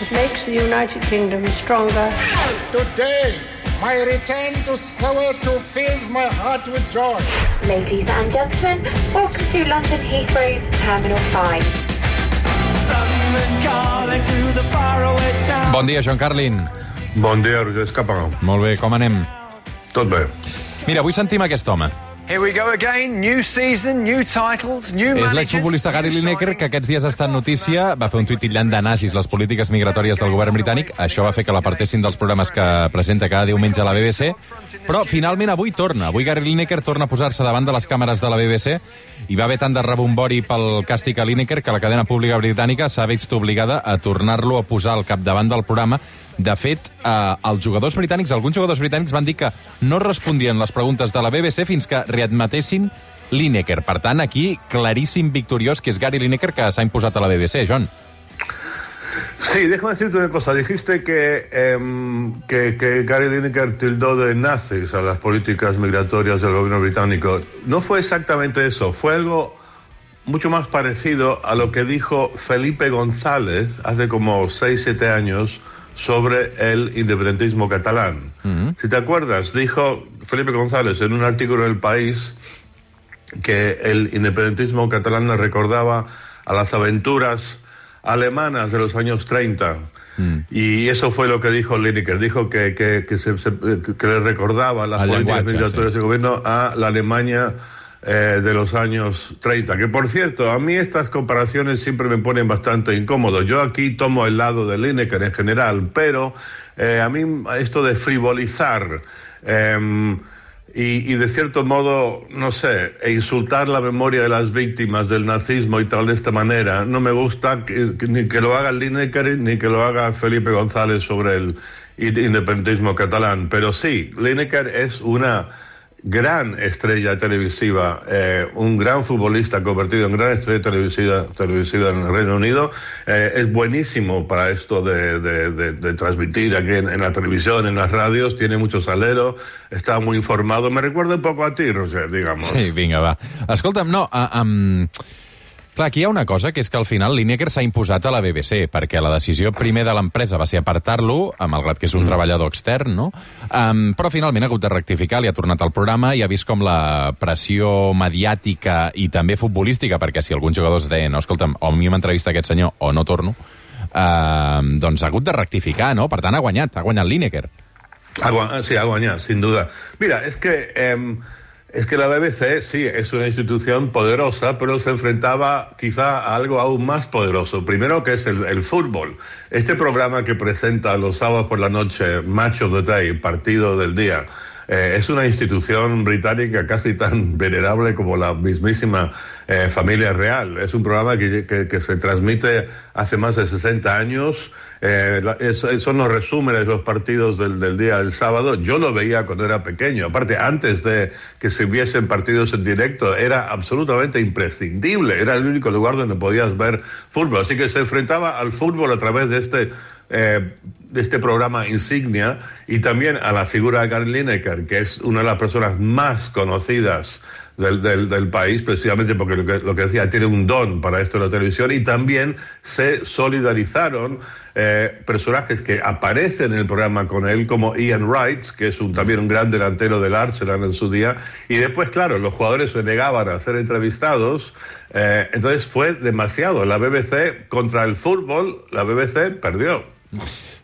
It makes the United Kingdom stronger. Today, my return to Soweto fills my heart with joy. Ladies and gentlemen, welcome to London Heathrow's Terminal 5. Bon dia, Joan Carlin. Bon dia, Roger Escapa. Molt bé, com anem? Tot bé. Mira, avui sentim aquest home. Here we go again. New season, new titles, new És l'exfutbolista Gary Lineker, que aquests dies ha estat notícia. Va fer un tuit titllant de nazis les polítiques migratòries del govern britànic. Això va fer que l'apartessin dels programes que presenta cada diumenge a la BBC. Però finalment avui torna. Avui Gary Lineker torna a posar-se davant de les càmeres de la BBC i va haver tant de rebombori pel càstig a Lineker que la cadena pública britànica s'ha vist obligada a tornar-lo a posar al capdavant del programa de fet, eh, els jugadors britànics, alguns jugadors britànics van dir que no respondrien les preguntes de la BBC fins que readmetessin Lineker. Per tant, aquí, claríssim victoriós, que és Gary Lineker, que s'ha imposat a la BBC, John. Sí, déjame decirte una cosa. Dijiste que, em, que, que Gary Lineker tildó de nazis a las políticas migratorias del gobierno británico. No fue exactamente eso. Fue algo mucho más parecido a lo que dijo Felipe González hace como 6, 7 años sobre el independentismo catalán. Si te acuerdas, dijo Felipe González en un artículo en El País que el independentismo catalán le recordaba a las aventuras alemanas de los años 30. Y eso fue lo que dijo Lineker. Dijo que, que, que, se- se- que le recordaba las Al políticas migratorias sí. del gobierno a la Alemania eh, de los años 30. Que por cierto, a mí estas comparaciones siempre me ponen bastante incómodo. Yo aquí tomo el lado de Lineker en general, pero eh, a mí esto de frivolizar. em, y, de cierto modo, no sé, e insultar la memoria de las víctimas del nazismo y tal de esta manera, no me gusta ni que lo haga Lineker ni que lo haga Felipe González sobre el in- independentismo catalán. Pero sí, Lineker es una gran estrella televisiva, eh, un gran futbolista convertido en gran estrella televisiva, en el Reino Unido. Eh, es buenísimo para esto de, transmitir aquí en, la televisión, en las radios, tiene mucho salero, está muy informado. Me recuerda un poco a ti, Roger, digamos. Sí, vinga, va. Escolta'm, no, uh, um, clar, aquí hi ha una cosa, que és que al final Lineker s'ha imposat a la BBC, perquè la decisió primer de l'empresa va ser apartar-lo, malgrat que és un treballador extern, no? Um, però finalment ha hagut de rectificar, li ha tornat al programa i ha vist com la pressió mediàtica i també futbolística, perquè si alguns jugadors deien, no, escolta'm, o a mi m'entrevista aquest senyor o no torno, uh, doncs ha hagut de rectificar, no? Per tant, ha guanyat, ha guanyat Lineker. Agua- sí, Aguañá, sin duda. Mira, es que em, es que la BBC sí es una institución poderosa, pero se enfrentaba quizá a algo aún más poderoso. Primero que es el, fútbol. Este programa que presenta los sábados por la noche, Match of the Day, partido del día. Eh, es una institución británica casi tan venerable como la mismísima eh, familia real. Es un programa que, que- se transmite hace más de 60 años. Eh, son los resúmenes de los partidos del, del día del sábado. Yo lo veía cuando era pequeño. Aparte, antes de que se hubiesen partidos en directo, era absolutamente imprescindible. Era el único lugar donde podías ver fútbol. Así que se enfrentaba al fútbol a través de este eh, de este programa insignia y también a la figura de Gary Lineker, que es una de las personas más conocidas del, del- del país, precisamente porque lo que, lo que decía, tiene un don para esto de la televisión, y también se solidarizaron eh, personajes que aparecen en el programa con él, como Ian Wright, que es un, también un gran delantero del Arsenal en su día, y después, claro, los jugadores se negaban a ser entrevistados, eh, entonces fue demasiado. La BBC contra el fútbol, la BBC perdió.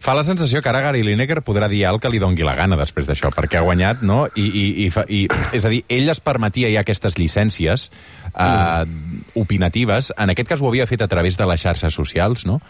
Fa la sensació que ara Gary Lineker podrà dir el que li dongui la gana després d'això, perquè ha guanyat, no? I, i, i, fa, i, és a dir, ell es permetia ja aquestes llicències eh, opinatives. En aquest cas ho havia fet a través de les xarxes socials, no?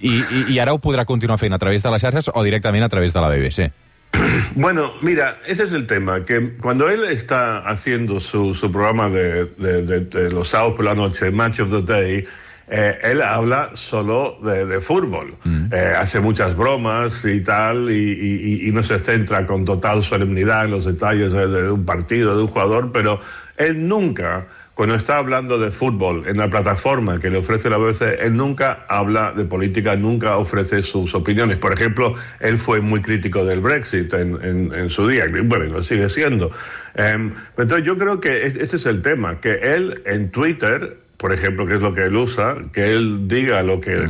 I, i, I ara ho podrà continuar fent a través de les xarxes o directament a través de la BBC. Bueno, mira, ese es el tema, que cuando él está haciendo su, su programa de, de- de- de los sábados por la noche, Match of the Day, eh, él habla solo de, de fútbol. Eh, hace muchas bromas y tal, y, y- y- no se centra con total solemnidad en los detalles de, de un partido, de un jugador, pero él nunca, cuando está hablando de fútbol en la plataforma que le ofrece la BBC, él nunca habla de política, nunca ofrece sus opiniones. Por ejemplo, él fue muy crítico del Brexit en, en- en su día, y bueno, y lo sigue siendo. Em, entonces yo creo que es- este es el tema, que él en Twitter, por ejemplo, que es lo que él usa, que él diga lo que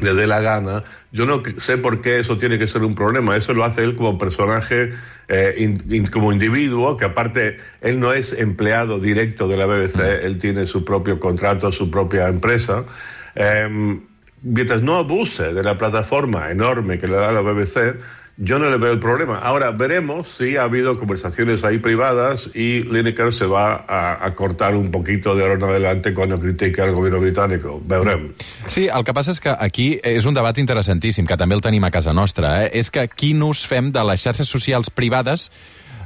le dé la gana. Yo no sé por qué eso tiene que ser un problema. Eso lo hace él como personaje, eh, in- in- como individuo, que aparte él no es empleado directo de la BBC, él tiene su propio contrato, su propia empresa. Em, mientras no abuse de la plataforma enorme que le da la BBC, yo no le veo el problema. Ahora veremos si ha habido conversaciones ahí privadas y Lineker se va a, a cortar un poquito de ahora en adelante cuando critique al gobierno británico. Veurem. Sí, el que passa és que aquí és un debat interessantíssim, que també el tenim a casa nostra, eh? és que quin ús fem de les xarxes socials privades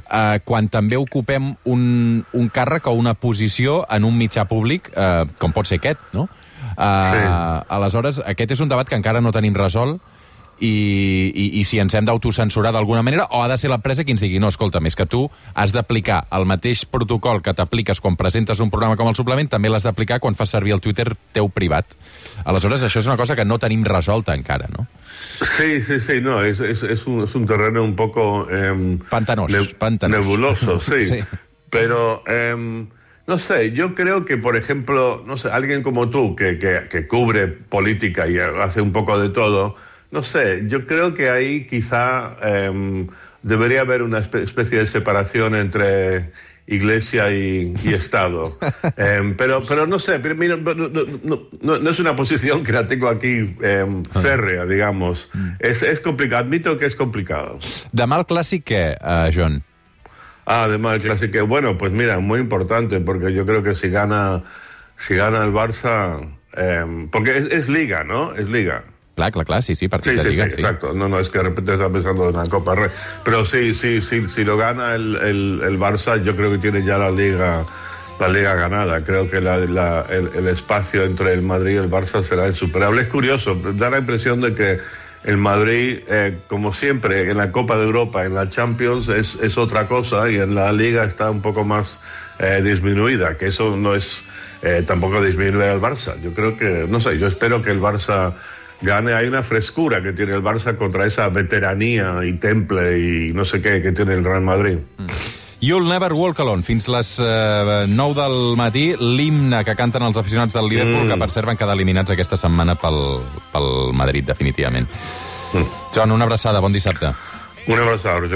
eh, quan també ocupem un, un càrrec o una posició en un mitjà públic, eh, com pot ser aquest, no? Eh, Sí. Aleshores, aquest és un debat que encara no tenim resolt, i, i, i si ens hem d'autocensurar d'alguna manera, o ha de ser l'empresa qui ens digui, no, escolta, més que tu has d'aplicar el mateix protocol que t'apliques quan presentes un programa com el suplement, també l'has d'aplicar quan fas servir el Twitter teu privat. Aleshores, això és una cosa que no tenim resolta encara, no? Sí, sí, sí, no, es, es, es, un, es un terreno un poco... em, Pantanos, neb- pantanos. Nebuloso, sí. Sí. Pero, em, no sé, yo creo que, por ejemplo, no sé, alguien como tú, que, que, que cubre política y hace un poco de todo, no sé, yo creo que ahí quizá em, debería haber una espe- especie de separación entre iglesia y, y Estado. Em, pero, pero no sé, pero mira, no, no- no- no- es una posición que la tengo aquí férrea, digamos. Es, es complicado, admito que es complicado. Demà el clàssic, què, uh, John? Ah, además el clásico, bueno, pues mira, muy importante, porque yo creo que si gana, si gana el Barça, porque es, es liga, ¿no? Es liga. Clar, clar, clar, sí, sí, partit Sí, de sí, sí, Lliga, sí. exacto. No, no, es que de repente estaba pensando en la Copa Rey. Pero sí, sí, sí, si lo gana el, el, el Barça, yo creo que tiene ya la liga la liga ganada. Creo que la- la- el, el espacio entre el Madrid y el Barça será insuperable. Es curioso, da la impresión de que el Madrid, eh, como siempre, en la Copa de Europa, en la Champions, es, es otra cosa y en la liga está un poco más eh, disminuida, que eso no es eh, tampoco disminuir al Barça. Yo creo que, no sé, yo espero que el Barça gane. Hay una frescura que tiene el Barça contra esa veteranía y temple y no sé qué que tiene el Real Madrid. You'll Never Walk Alone. Fins les uh, 9 del matí, l'himne que canten els aficionats del Liverpool, que per cert van quedar eliminats aquesta setmana pel, pel Madrid, definitivament. John, una abraçada, bon dissabte. Un abrazo, John.